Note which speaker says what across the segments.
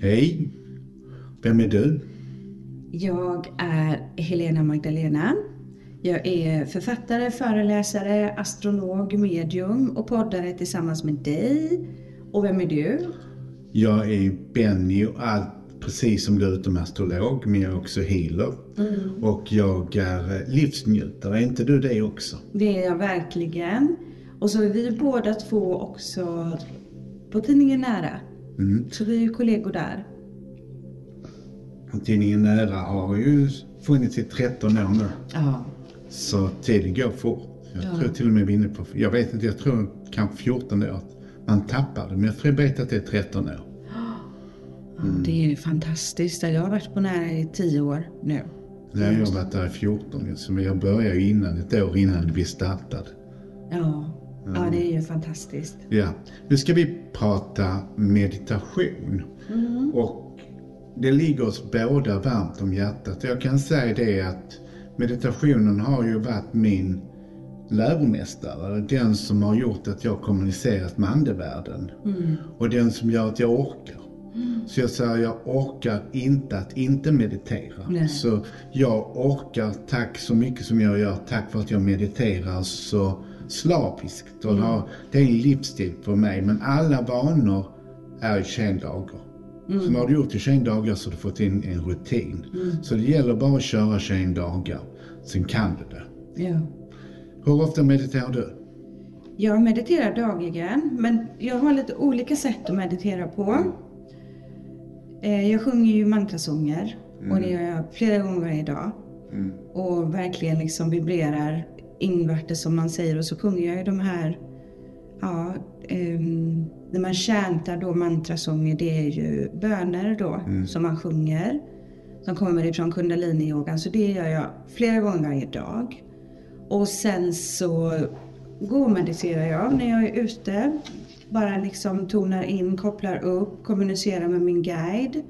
Speaker 1: Hej. Vem är du?
Speaker 2: Jag är Helena Magdalena. Jag är författare, föreläsare, astrolog, medium och poddare tillsammans med dig. Och vem är du?
Speaker 1: Jag är Benny och allt precis som du utom astrolog, men jag är också healer. Och jag är livsnjutare. Är inte du det också?
Speaker 2: Det är jag verkligen. Och så är vi båda två också på tidningen Nära. Så vi är ju kollegor där.
Speaker 1: Tidningen Nära har ju funnits i 13 år nu.
Speaker 2: Ja.
Speaker 1: Så tiden går fort. Jag
Speaker 2: Ja.
Speaker 1: tror till och med vi är inne på, jag vet inte, jag tror kanske 14 år. Man tappar det, men jag tror jag vet att det är 13 år.
Speaker 2: Ja, Det är ju fantastiskt. Jag har varit på Nära i tio år nu.
Speaker 1: Jag har jobbat där i 14 så jag började innan, ett år innan vi startade.
Speaker 2: Ja. Ja, det är ju fantastiskt.
Speaker 1: Ja, nu ska vi prata meditation. Och det ligger oss båda varmt om hjärtat. Jag kan säga det att meditationen har ju varit min läromästare. Den som har gjort att jag kommunicerat med andevärlden. Och den som gör att jag orkar. Så jag säger, jag orkar inte att inte meditera.
Speaker 2: Nej.
Speaker 1: Så jag orkar, tack så mycket som jag gör, tack för att jag mediterar så slaviskt. Har, det är en livsstil för mig. Men alla vanor är 21 dagar. Så när du gjort i 21 dagar så har du fått in en rutin. Så det gäller bara att köra 21 dagar. Sen kan du det.
Speaker 2: Ja.
Speaker 1: Hur ofta mediterar du?
Speaker 2: Jag mediterar dagligen, men jag har lite olika sätt att meditera på. Eh, Jag sjunger ju mantrasånger och det gör jag flera gånger varje dag. Och verkligen liksom vibrerar invärtes som man säger och så sjunger jag ju de här, ja, ehm, när man chantar då mantrasånger, det är ju böner då som man sjunger. Som kommer ifrån kundalini-yogan, så det gör jag flera gånger varje dag. Och sen så gå-mediterar jag när jag är ute. Bara liksom tonar in, kopplar upp, kommunicerar med min guide.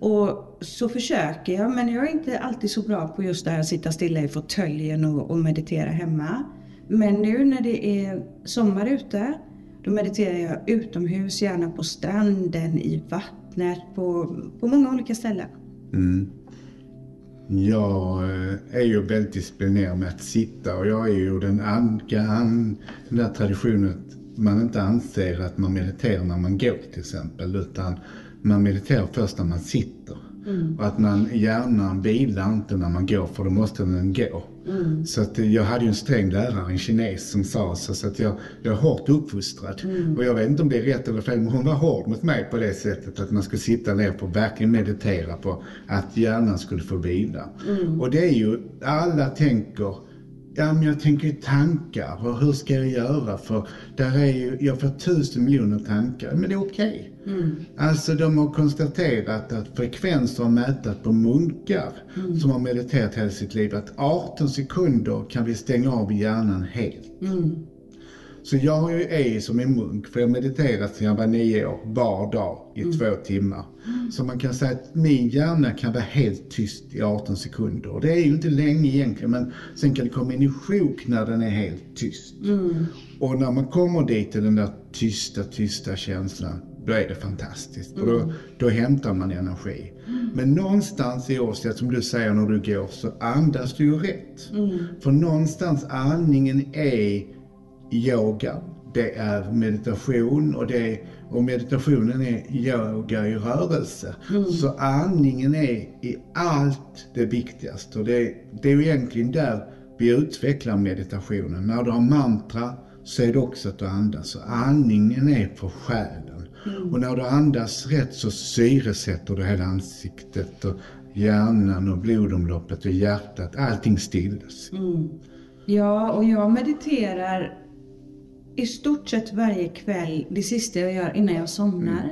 Speaker 2: Och så försöker jag, men jag är inte alltid så bra på just det här att sitta stilla i fåtöljen och, och meditera hemma. Men nu när det är sommar ute, då mediterar jag utomhus, gärna på stranden, i vattnet, på, på många olika ställen. Mm.
Speaker 1: Jag eh, är ju väldigt disciplinerad med att sitta och jag är ju den, an, den där traditionen att man inte anser att man mediterar när man går till exempel utan man mediterar först när man sitter. Och att man hjärnan vilar inte när man går för då måste den gå. Så att eh, jag hade ju en sträng lärare, en kines som sa så, så att jag, jag är hårt uppfostrad. Och jag vet inte om det är rätt eller fel men hon var hård mot mig på det sättet att man skulle sitta ner och verkligen meditera på att hjärnan skulle få vila. Och det är ju, alla tänker Ja, men jag tänker tankar och hur ska jag göra? För där är ju, jag får tusen miljoner tankar. Men det är okej. Alltså de har konstaterat att frekvenser har mätat på munkar som har mediterat hela sitt liv att 18 sekunder kan vi stänga av hjärnan helt. Så jag är ju- som en munk, för jag mediterat sedan jag var nio år, var dag i två timmar. Så man kan säga att min hjärna kan vara helt tyst i 18 sekunder. Och det är ju inte länge egentligen, men sen kan det komma in i sjok när den är helt tyst. Och när man kommer dit till den där tysta, tysta känslan, då är det fantastiskt. Och då, då hämtar man energi. Men någonstans i oss, som du säger när du går, så andas du ju rätt. För någonstans andningen är yoga, det är meditation och, det, och meditationen är yoga i rörelse. Så andningen är i allt det viktigaste och det, det är ju egentligen där vi utvecklar meditationen. När du har mantra så är det också att du andas. Så andningen är för själen. Och när du andas rätt så syresätter du hela ansiktet och hjärnan och blodomloppet och hjärtat. Allting stillas.
Speaker 2: Ja, och jag mediterar i stort sett varje kväll, det sista jag gör innan jag somnar.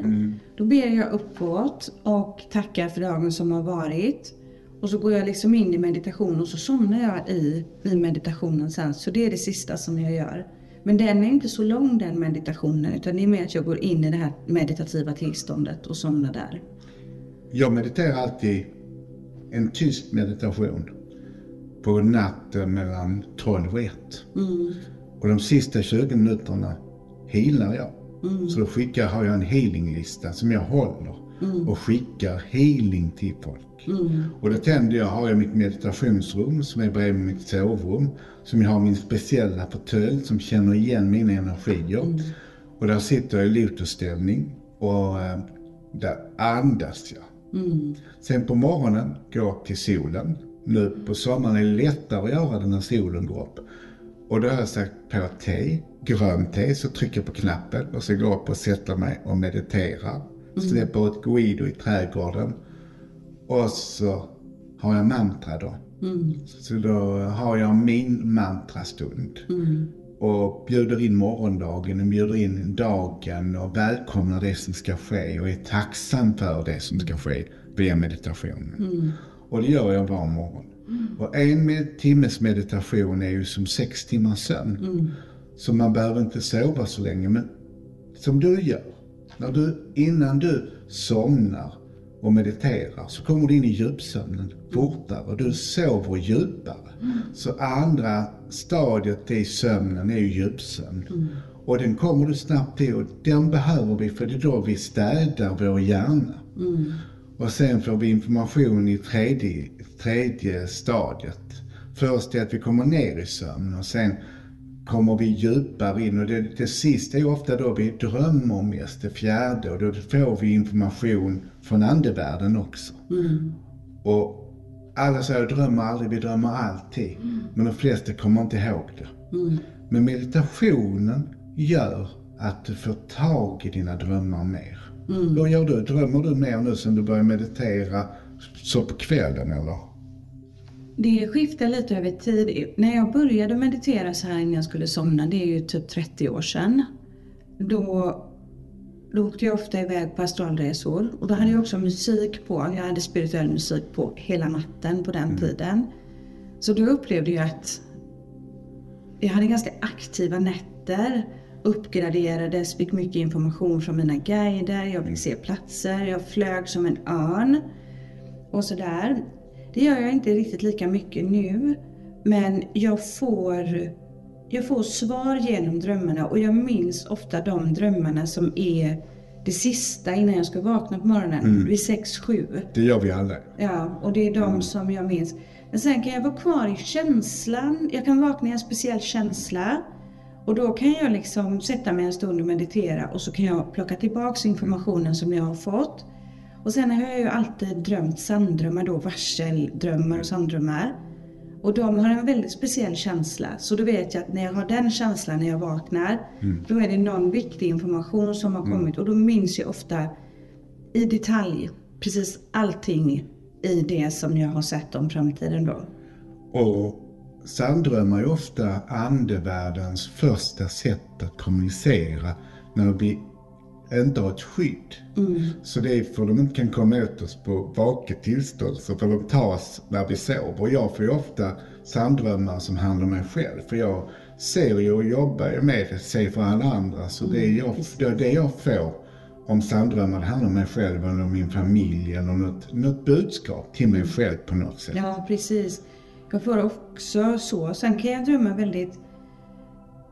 Speaker 2: Då ber jag uppåt och tackar för dagen som har varit. Och så går jag liksom in i meditation och så somnar jag i, i meditationen sen. Så det är det sista som jag gör. Men den är inte så lång den meditationen utan det är mer att jag går in i det här meditativa tillståndet och somnar där.
Speaker 1: Jag mediterar alltid en tyst meditation på natten mellan 12 och 1. Och de sista 20 minuterna healar jag. Så då skickar, har jag en healinglista som jag håller. och skickar healing till folk. Och då tänder jag, har jag mitt meditationsrum som är bredvid mitt sovrum. Som jag har min speciella fåtölj som känner igen mina energier. Och där sitter jag i lotusställning och eh, där andas jag. Sen på morgonen går jag upp till solen. Nu på sommaren är det lättare att göra det när solen går upp. Och då har jag sagt på te, grönt te, så trycker jag på knappen och så går jag upp och sätter mig och mediterar. Släpper ut Guido i trädgården. Och så har jag mantra då. Så då har jag min mantrastund. Och bjuder in morgondagen och bjuder in dagen och välkomnar det som ska ske och är tacksam för det som ska ske via meditationen. Och det gör jag var morgon. Och en med, timmes meditation är ju som sex timmars sömn. Så man behöver inte sova så länge. Men som du gör, när du, innan du somnar och mediterar så kommer du in i djupsömnen fortare och du sover djupare. Så andra stadiet i sömnen är ju djupsömn. Och den kommer du snabbt till och den behöver vi för det är då vi städar vår hjärna. Och sen får vi information i tredje, tredje stadiet. Först är att vi kommer ner i sömn och sen kommer vi djupare in och det, det sista är ofta då vi drömmer mest, det fjärde och då får vi information från andevärlden också. Och alla säger drömmer aldrig, vi drömmer alltid. Men de flesta kommer inte ihåg det. Men meditationen gör att du får tag i dina drömmar mer. Vad gör du? Drömmer du mer nu sen du börjar meditera så på kvällen eller?
Speaker 2: Det skiftar lite över tid. När jag började meditera så här innan jag skulle somna, det är ju typ 30 år sedan. Då, då åkte jag ofta iväg på astralresor och då hade jag också musik på. Jag hade spirituell musik på hela natten på den tiden. Så då upplevde jag att jag hade ganska aktiva nätter. Uppgraderades, fick mycket information från mina guider, jag fick se platser, jag flög som en örn. Och sådär. Det gör jag inte riktigt lika mycket nu. Men jag får, jag får svar genom drömmarna och jag minns ofta de drömmarna som är det sista innan jag ska vakna på morgonen. Vid 6-7.
Speaker 1: Det gör vi alla.
Speaker 2: Ja, och det är de som jag minns. Men sen kan jag vara kvar i känslan. Jag kan vakna i en speciell känsla. Och då kan jag liksom sätta mig en stund och meditera och så kan jag plocka tillbaks informationen som jag har fått. Och sen har jag ju alltid drömt sanddrömmar då, varseldrömmar och sanddrömmar. Och de har en väldigt speciell känsla. Så då vet jag att när jag har den känslan när jag vaknar, då är det någon viktig information som har kommit. Och då minns jag ofta i detalj precis allting i det som jag har sett om framtiden då.
Speaker 1: Och sanddrömmar är ofta andevärldens första sätt att kommunicera när vi inte har ett skydd. Så det är för de inte kan komma åt oss på vaket tillstånd så får de tas när vi sover. Och jag får ju ofta sanddrömmar som handlar om mig själv. För jag ser ju och jobbar ju med det, ser för alla andra. Så det är, jag, det är det jag får om sanddrömmar det handlar om mig själv eller om min familj eller något, något budskap till mig själv på något sätt.
Speaker 2: Ja, precis. Jag får också så. Sen kan jag drömma väldigt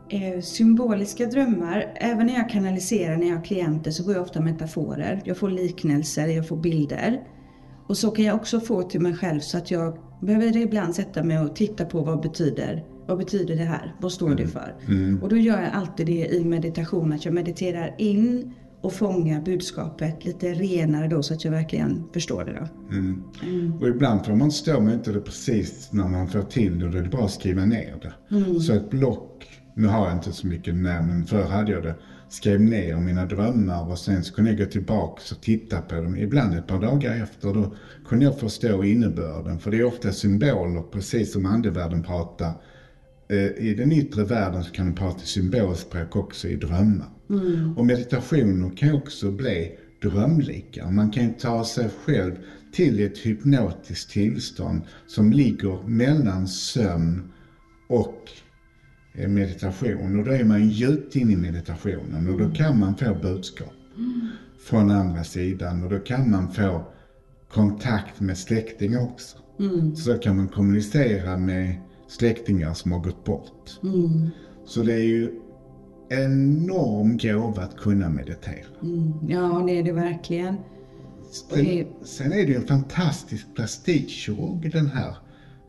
Speaker 2: eh, symboliska drömmar. Även när jag kanaliserar, när jag har klienter, så får jag ofta metaforer. Jag får liknelser, jag får bilder. Och så kan jag också få till mig själv så att jag behöver ibland sätta mig och titta på vad betyder vad betyder det här? Vad står det för? Och då gör jag alltid det i meditation, att jag mediterar in och fångar budskapet lite renare då så att jag verkligen förstår det då.
Speaker 1: Mm. Och ibland får man stå med inte det precis när man får till det. Då är det bara att skriva ner det. Så ett block, nu har jag inte så mycket när men förr hade jag det. Skrev ner mina drömmar och sen så kunde jag gå tillbaka och titta på dem. Ibland ett par dagar efter då kunde jag förstå innebörden. För det är ofta symboler, precis som andevärlden pratar. Eh, I den yttre världen så kan du prata symbolspråk också i drömmar. Och meditationer kan också bli drömlika. Man kan ta sig själv till ett hypnotiskt tillstånd som ligger mellan sömn och eh, meditation. Och då är man djupt inne i meditationen och då kan man få budskap från andra sidan och då kan man få kontakt med släktingar också. Så då kan man kommunicera med släktingar som har gått bort. Så det är ju enorm gåva att kunna meditera.
Speaker 2: Mm, ja, det är det verkligen.
Speaker 1: Sen, sen är det ju en fantastisk plastikkirurg den här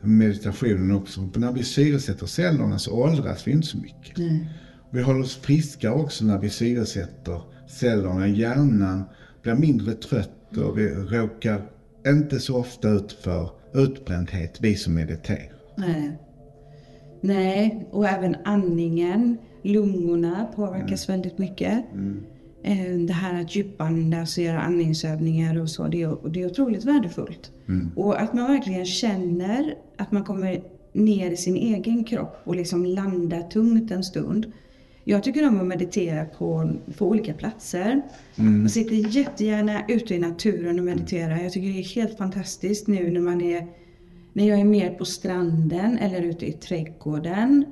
Speaker 1: meditationen också. När vi syresätter cellerna så åldras vi inte så mycket.
Speaker 2: Nej.
Speaker 1: Vi håller oss friska också när vi syresätter cellerna. Hjärnan blir mindre trött och vi råkar inte så ofta ut för utbrändhet, vi som mediterar.
Speaker 2: Nej. Nej, och även andningen, lungorna påverkas väldigt mycket. Eh, Det här att djupandas och göra andningsövningar och så, det är, det är otroligt värdefullt. Och att man verkligen känner att man kommer ner i sin egen kropp och liksom landar tungt en stund. Jag tycker om att meditera på, på olika platser. Jag sitter jättegärna ute i naturen och mediterar. Jag tycker det är helt fantastiskt nu när man är när jag är mer på stranden eller ute i trädgården.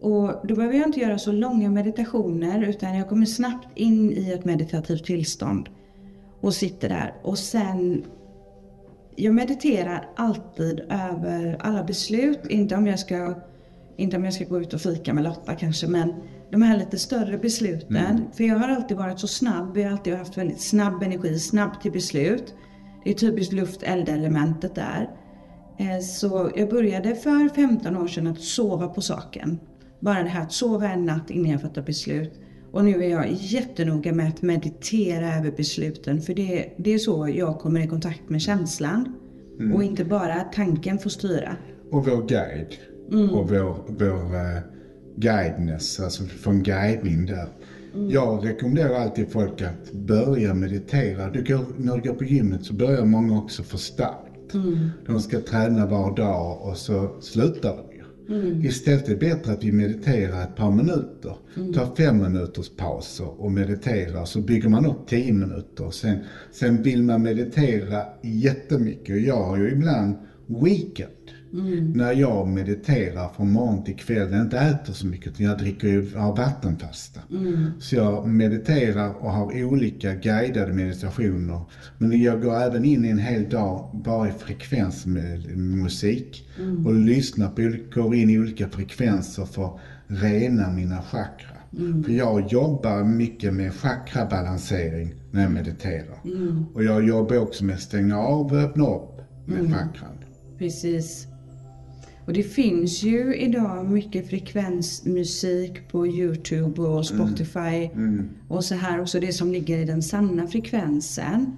Speaker 2: Och då behöver jag inte göra så långa meditationer utan jag kommer snabbt in i ett meditativt tillstånd. Och sitter där. Och sen jag mediterar alltid över alla beslut. Inte om jag ska, inte om jag ska gå ut och fika med Lotta kanske, men de här lite större besluten. För jag har alltid varit så snabb. Jag har alltid haft väldigt snabb energi, snabb till beslut. Det är typiskt luft-eld-elementet där. Eh, Så jag började för 15 år sedan att sova på saken. Bara det här att sova en natt innan jag fattar beslut. Och nu är jag jättenoga med att meditera över besluten. För det, det är så jag kommer i kontakt med känslan. Och inte bara att tanken får styra.
Speaker 1: Och vår guide. Och vår, vår uh, guidness, alltså få en guidning där. Jag rekommenderar alltid folk att börja meditera. Du går, när du går på gymmet så börjar många också starkt. De ska träna var dag och så slutar de ju. Istället är det bättre att vi mediterar ett par minuter. Tar fem minuters pauser och mediterar så bygger man upp tio minuter. Sen, sen vill man meditera jättemycket. Och jag har ju ibland weekend. När jag mediterar från morgon till kväll, jag inte äter så mycket, utan jag dricker ju, har vattenfasta. Så jag mediterar och har olika guidade meditationer. Men jag går även in i en hel dag bara i frekvens med musik. Och lyssnar på, går in i olika frekvenser för att rena mina chakra. För jag jobbar mycket med chakrabalansering när jag mediterar. Och jag jobbar också med att stänga av och öppna upp med chakran.
Speaker 2: Precis. Och det finns ju idag mycket frekvensmusik på Youtube och Spotify och så här. Också det som ligger i den sanna frekvensen.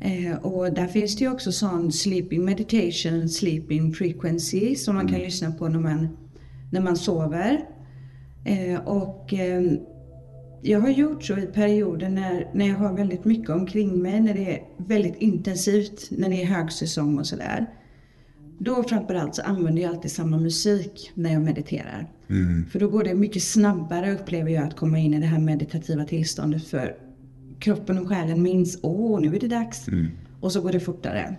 Speaker 2: Eh, och där finns det ju också sån sleeping meditation, sleeping frequency som man kan lyssna på när man, när man sover. Eh, och eh, jag har gjort så i perioder när, när jag har väldigt mycket omkring mig, när det är väldigt intensivt, när det är högsäsong och sådär. Då framförallt så använder jag alltid samma musik när jag mediterar. För då går det mycket snabbare upplever jag att komma in i det här meditativa tillståndet för kroppen och själen minns, åh nu är det dags. Och så går det fortare.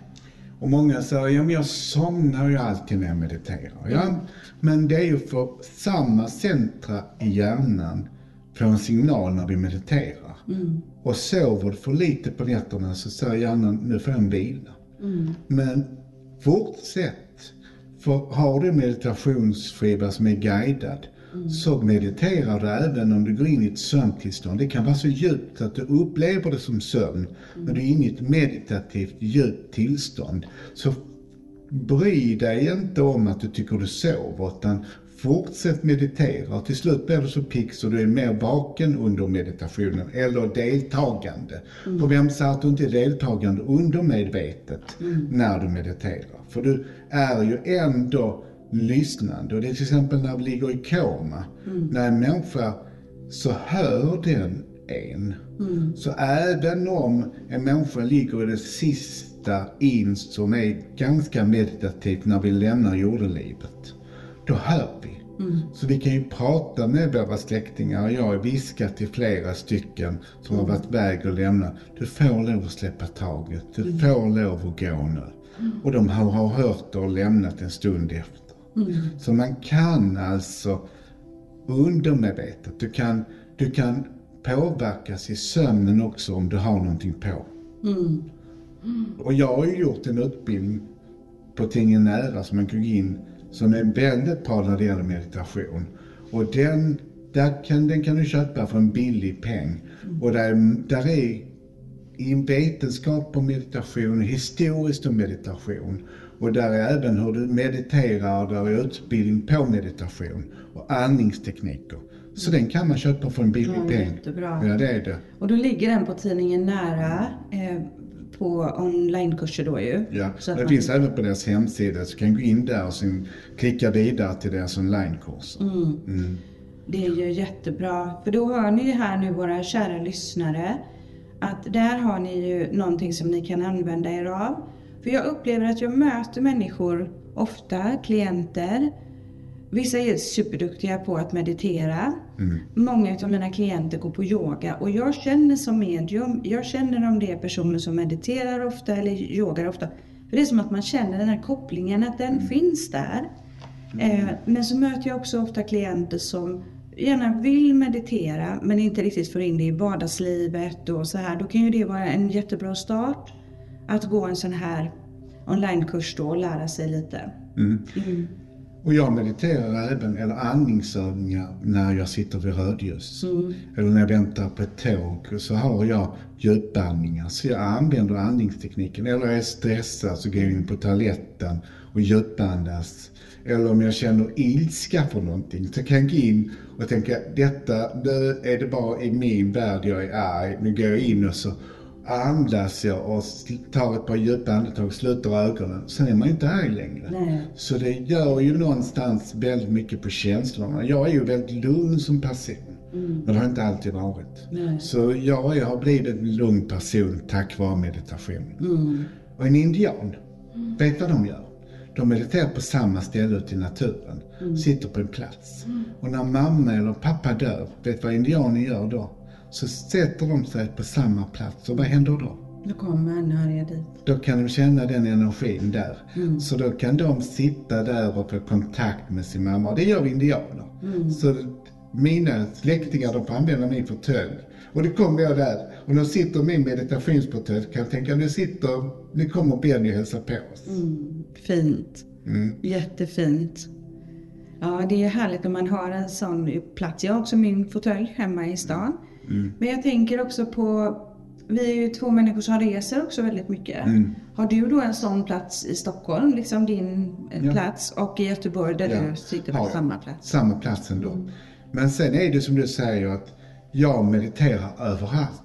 Speaker 1: Och många säger, ja men jag somnar ju alltid när jag mediterar. Ja, men det är ju för samma centra i hjärnan får en signal när vi mediterar. Och sover du för lite på nätterna så säger hjärnan, nu får jag en vila. Men fortsätt. För har du meditationsskiva som är guidad så mediterar du även om du går in i ett sömntillstånd. Det kan vara så djupt att du upplever det som sömn. Men du är inne i ett meditativt djupt tillstånd. Så bry dig inte om att du tycker du sover utan fortsätt meditera. Och till slut blir du så pigg så du är mer vaken under meditationen eller deltagande. För vem säger att du inte är deltagande undermedvetet när du mediterar? För du är ju ändå lyssnande. Och det är till exempel när vi ligger i koma. När en människa så hör den en. Så även om en människa ligger i det sista in som är ganska meditativt när vi lämnar jordelivet. Då hör vi. Så vi kan ju prata med våra släktingar. Jag har viskat till flera stycken som har varit väg och lämnat. Du får lov att släppa taget. Du får lov att gå nu. Och de har, har hört och lämnat en stund efter. Så man kan alltså undermedvetet, du kan, du kan påverkas i sömnen också om du har någonting på. Och jag har ju gjort en utbildning på Tingen Nära som man kan gå in som är väldigt bra när det gäller meditation. Och den, där kan, den kan du köpa för en billig peng. Och där, där är i vetenskap om meditation, historiskt om meditation. Och där är även hur du mediterar, där är utbildning på meditation och andningstekniker. Så den kan man köpa för en billig
Speaker 2: Ja,
Speaker 1: peng.
Speaker 2: jättebra.
Speaker 1: Ja, det är det.
Speaker 2: Och då ligger den på tidningen Nära eh, på onlinekurser då ju.
Speaker 1: Ja,
Speaker 2: Så
Speaker 1: det
Speaker 2: man-
Speaker 1: finns även på deras hemsida, så du kan gå in där och sen klicka vidare till deras onlinekurser. Mm.
Speaker 2: Det är ju jättebra. För då hör ni ju här nu våra kära lyssnare att där har ni ju någonting som ni kan använda er av. För jag upplever att jag möter människor, ofta klienter. Vissa är superduktiga på att meditera. Många av mina klienter går på yoga och jag känner som medium, jag känner om det är personer som mediterar ofta eller yogar ofta. För det är som att man känner den här kopplingen, att den finns där. Eh, men så möter jag också ofta klienter som gärna vill meditera men inte riktigt får in det i vardagslivet och så här. Då kan ju det vara en jättebra start att gå en sån här onlinekurs då och lära sig lite.
Speaker 1: Mm.
Speaker 2: Mm.
Speaker 1: Och jag mediterar även, eller andningsövningar, när jag sitter vid rödljus. Eller när jag väntar på ett tåg. Så har jag djupandningar. Så jag använder andningstekniken. Eller är jag stressad så går jag in på toaletten och djupandas. Eller om jag känner ilska för någonting så kan jag gå in och tänka, detta, nu är det bara i min värld jag är arg. Nu går jag in och så andas jag och tar ett par djupa andetag, sluter ögonen. Sen är man inte arg längre.
Speaker 2: Nej.
Speaker 1: Så det gör ju någonstans väldigt mycket på känslorna. Jag är ju väldigt lugn som person. Men det har inte alltid varit.
Speaker 2: Nej.
Speaker 1: Så jag har blivit en lugn person tack vare meditation.
Speaker 2: Mm.
Speaker 1: Och en indian, vet vad de gör? De mediterar på samma ställe ute i naturen. Sitter på en plats. Och när mamma eller pappa dör, vet vad indianer gör då? Så sätter de sig på samma plats. Och vad händer då?
Speaker 2: Då kommer anhöriga dit.
Speaker 1: Då kan de känna den energin där. Så då kan de sitta där och få kontakt med sin mamma. Och det gör indianer. Så mina släktingar de får använda min fåtölj. Och det kommer jag där. Och nu sitter min meditationsfåtölj. Kan jag tänka, nu sitter, nu kommer Benny och hälsar på oss.
Speaker 2: Mm. Fint. Jättefint. Ja, det är härligt när man har en sån plats. Jag har också min fåtölj hemma i stan. Men jag tänker också på, vi är ju två människor som reser också väldigt mycket. Har du då en sån plats i Stockholm, liksom din eh,
Speaker 1: Ja.
Speaker 2: plats, och i Göteborg där du sitter på
Speaker 1: jag.
Speaker 2: samma plats?
Speaker 1: Samma plats ändå. Men sen är det som du säger att jag mediterar överallt.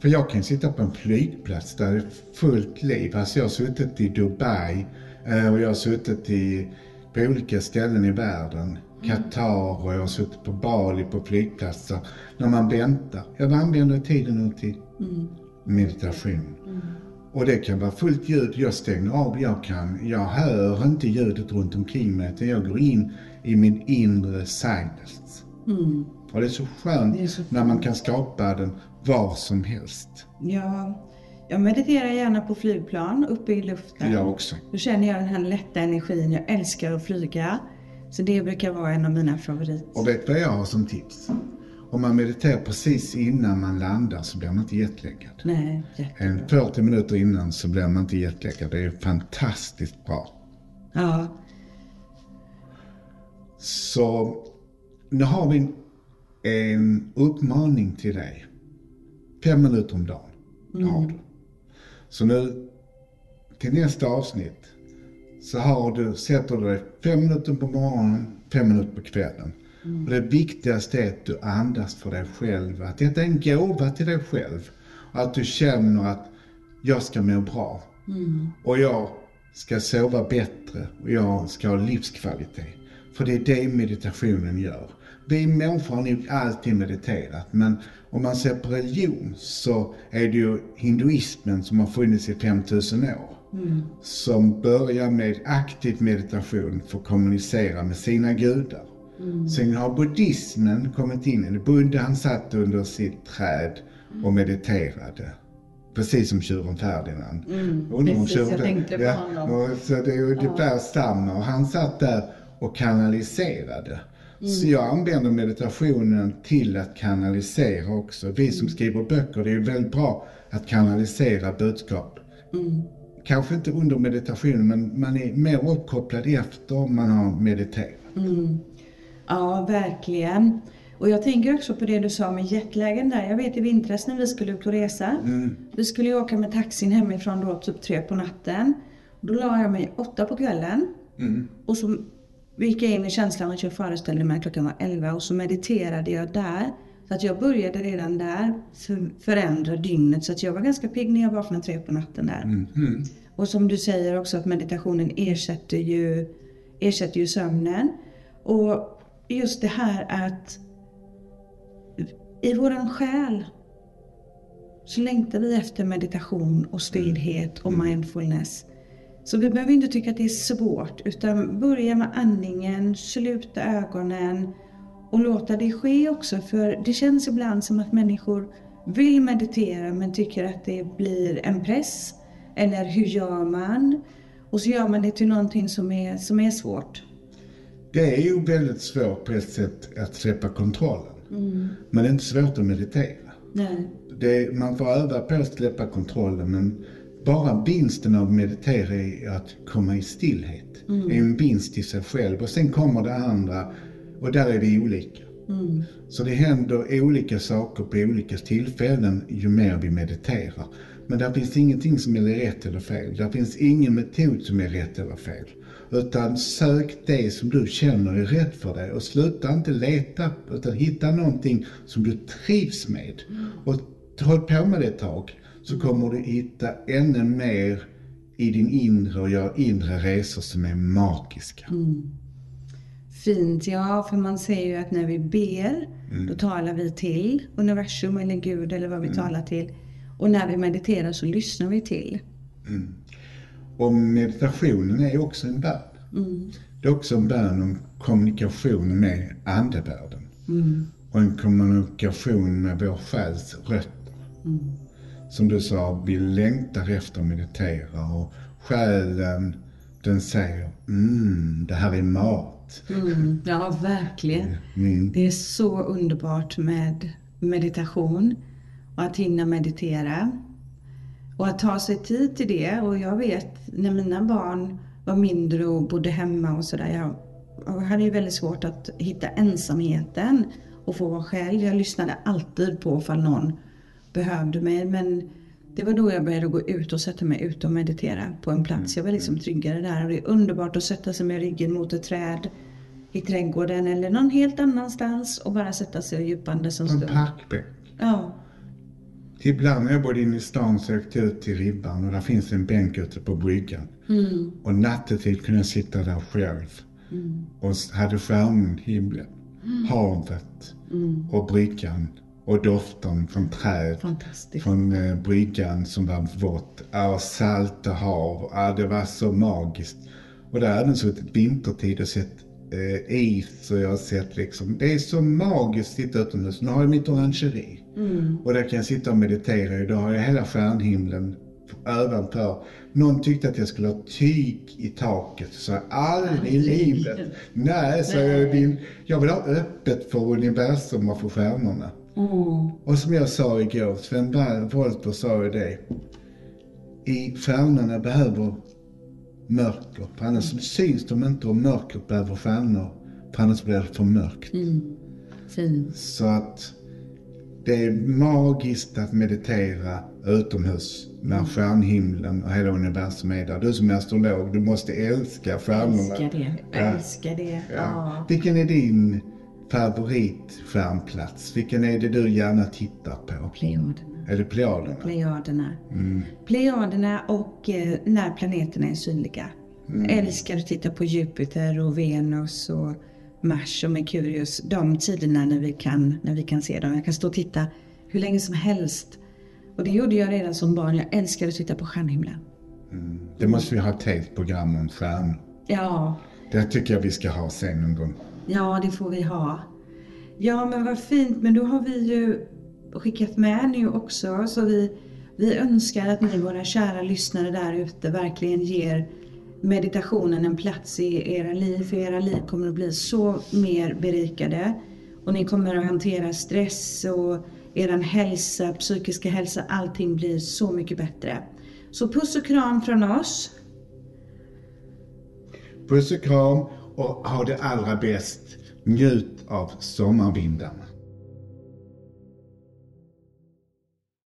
Speaker 1: För jag kan sitta på en flygplats där det är fullt liv. Alltså jag har suttit i Dubai eh, och jag har suttit i, på olika ställen i världen. Qatar och jag har suttit på Bali på flygplatser. När man väntar. Jag använder tiden nu till meditation. Och det kan vara fullt ljud. Jag stänger av. Jag kan, jag hör inte ljudet runt omkring mig. Utan jag går in i min inre silence. Och det är så skönt
Speaker 2: är så
Speaker 1: när man kan skapa den var som helst.
Speaker 2: Ja, jag mediterar gärna på flygplan, uppe i luften.
Speaker 1: Jag också.
Speaker 2: Då känner jag den här lätta energin. Jag älskar att flyga. Så det brukar vara en av mina favoriter.
Speaker 1: Och vet du vad jag har som tips? Om man mediterar precis innan man landar så blir man inte jetlaggad.
Speaker 2: Nej, jättebra.
Speaker 1: En 40 minuter innan så blir man inte jetlaggad. Det är fantastiskt bra.
Speaker 2: Ja,
Speaker 1: Så nu har vi en, en uppmaning till dig. Fem minuter om dagen det har du. Så nu till nästa avsnitt så har du, sätter du dig fem minuter på morgonen, fem minuter på kvällen. Och det viktigaste är att du andas för dig själv. Att detta är en gåva till dig själv. Att du känner att jag ska må bra. Och jag ska sova bättre och jag ska ha livskvalitet. För det är det meditationen gör. Vi människor har nog alltid mediterat men om man ser på religion så är det ju hinduismen som har funnits i 5000 år. Som börjar med aktiv meditation för att kommunicera med sina gudar. Sen har buddhismen kommit in. Buddha han satt under sitt träd och mediterade. Precis som tjuren Ferdinand. Om
Speaker 2: precis, jag
Speaker 1: tjuren-
Speaker 2: tänkte på
Speaker 1: ja,
Speaker 2: honom.
Speaker 1: och så det är ungefär samma. Och han satt där och kanaliserade. Så jag använder meditationen till att kanalisera också. Vi som skriver böcker, det är ju väldigt bra att kanalisera budskap. Kanske inte under meditationen, men man är mer uppkopplad efter man har mediterat.
Speaker 2: ja verkligen. Och jag tänker också på det du sa med jetlagen där. Jag vet i vintras när vi skulle ut och resa. Vi skulle ju åka med taxin hemifrån då typ tre på natten. Då la jag mig åtta på kvällen. Och så gick jag in i känslan att jag föreställde mig att klockan var elva och så mediterade jag där. Så att jag började redan där för, förändra dygnet. Så att jag var ganska pigg när jag vaknade tre på natten där. Och som du säger också att meditationen ersätter ju, ersätter ju sömnen. Och just det här att i våran själ så längtar vi efter meditation och stillhet och mindfulness. Så vi behöver inte tycka att det är svårt utan börja med andningen, sluta ögonen och låta det ske också. För det känns ibland som att människor vill meditera men tycker att det blir en press. Eller hur gör man? Och så gör man det till någonting som är, som är svårt.
Speaker 1: Det är ju väldigt svårt på ett sätt att släppa kontrollen. Men det är inte svårt att meditera.
Speaker 2: Nej.
Speaker 1: Det, man får öva på att släppa kontrollen men bara vinsten av att meditera är att komma i stillhet. Det är en vinst i sig själv och sen kommer det andra och där är vi olika. Så det händer olika saker på olika tillfällen ju mer vi mediterar. Men där finns ingenting som är rätt eller fel. Där finns ingen metod som är rätt eller fel. Utan sök det som du känner är rätt för dig och sluta inte leta utan hitta någonting som du trivs med. Och håll på med det ett tag så kommer du hitta ännu mer i din inre och göra inre resor som är magiska.
Speaker 2: Fint, ja för man säger ju att när vi ber då talar vi till universum eller Gud eller vad vi talar till. Och när vi mediterar så lyssnar vi till.
Speaker 1: Och meditationen är också en bön. Det är också en bön om kommunikation med andevärlden. Och en kommunikation med vår själs rötter. Som du sa, vi längtar efter att meditera och själen den säger mm, det här är mat.
Speaker 2: Mm, ja, verkligen.
Speaker 1: Mm.
Speaker 2: Det är så underbart med meditation och att hinna meditera. Och att ta sig tid till det. Och jag vet när mina barn var mindre och bodde hemma och sådär. Jag, jag hade ju väldigt svårt att hitta ensamheten och få vara själv. Jag lyssnade alltid på ifall någon behövde mig. Men det var då jag började gå ut och sätta mig ut och meditera på en plats. Jag var liksom tryggare där. Och det är underbart att sätta sig med ryggen mot ett träd i trädgården eller någon helt annanstans och bara sätta sig och djupandes en
Speaker 1: På en
Speaker 2: stund.
Speaker 1: parkbänk.
Speaker 2: Ja.
Speaker 1: Ibland när jag bodde inne i stan så åkte jag ut till Ribban och där finns en bänk ute på bryggan. Och nattetid kunde jag sitta där själv. Och s- hade stjärnhimlen, havet och bryggan och doften från träd. Från eh, bryggan som var vått. Ja, salta hav. Ja, det var så magiskt. Och där har även suttit vintertid och sett eh, is och jag har sett liksom. Det är så magiskt att sitta utomhus. Nu har jag mitt orangeri. Och där kan jag sitta och meditera. Idag har jag hela stjärnhimlen ovanför. Någon tyckte att jag skulle ha tyg i taket. Så aldrig i livet. Nej, så jag vill, jag vill ha öppet för universum och för stjärnorna. Och som jag sa igår, Sven Wollter sa ju det. I stjärnorna behöver mörker, för annars syns de inte och mörkret behöver stjärnor, för annars blir det för mörkt.
Speaker 2: Fint.
Speaker 1: Så att det är magiskt att meditera utomhus när stjärnhimlen och hela universum är där. Du som är astrolog, du måste älska stjärnorna.
Speaker 2: Älskar det.
Speaker 1: Ja.
Speaker 2: Älskar det.
Speaker 1: Ja.
Speaker 2: Ja.
Speaker 1: Vilken är din favoritstjärnplats? Vilken är det du gärna tittar på?
Speaker 2: Plejaderna.
Speaker 1: Är det Plejaderna?
Speaker 2: Plejaderna.
Speaker 1: Mm.
Speaker 2: Plejaderna och eh, när planeterna är synliga.
Speaker 1: Mm.
Speaker 2: Älskar att titta på Jupiter och Venus och Mars och Merkurius. De tiderna när vi kan, när vi kan se dem. Jag kan stå och titta hur länge som helst. Och det gjorde jag redan som barn. Jag älskade att titta på stjärnhimlen.
Speaker 1: Det måste vi ha ett helt program om stjärnor.
Speaker 2: Ja,
Speaker 1: Det tycker jag vi ska ha sen någon gång.
Speaker 2: Ja, det får vi ha. Ja, men vad fint. Men då har vi ju skickat med nu också. Så vi, vi önskar att ni, våra kära lyssnare där ute, verkligen ger meditationen en plats i era liv. För era liv kommer att bli så mer berikade. Och ni kommer att hantera stress och er hälsa, psykiska hälsa. Allting blir så mycket bättre. Så puss och kram från oss.
Speaker 1: Puss och kram och ha det allra bäst. Njut av sommarvindarna.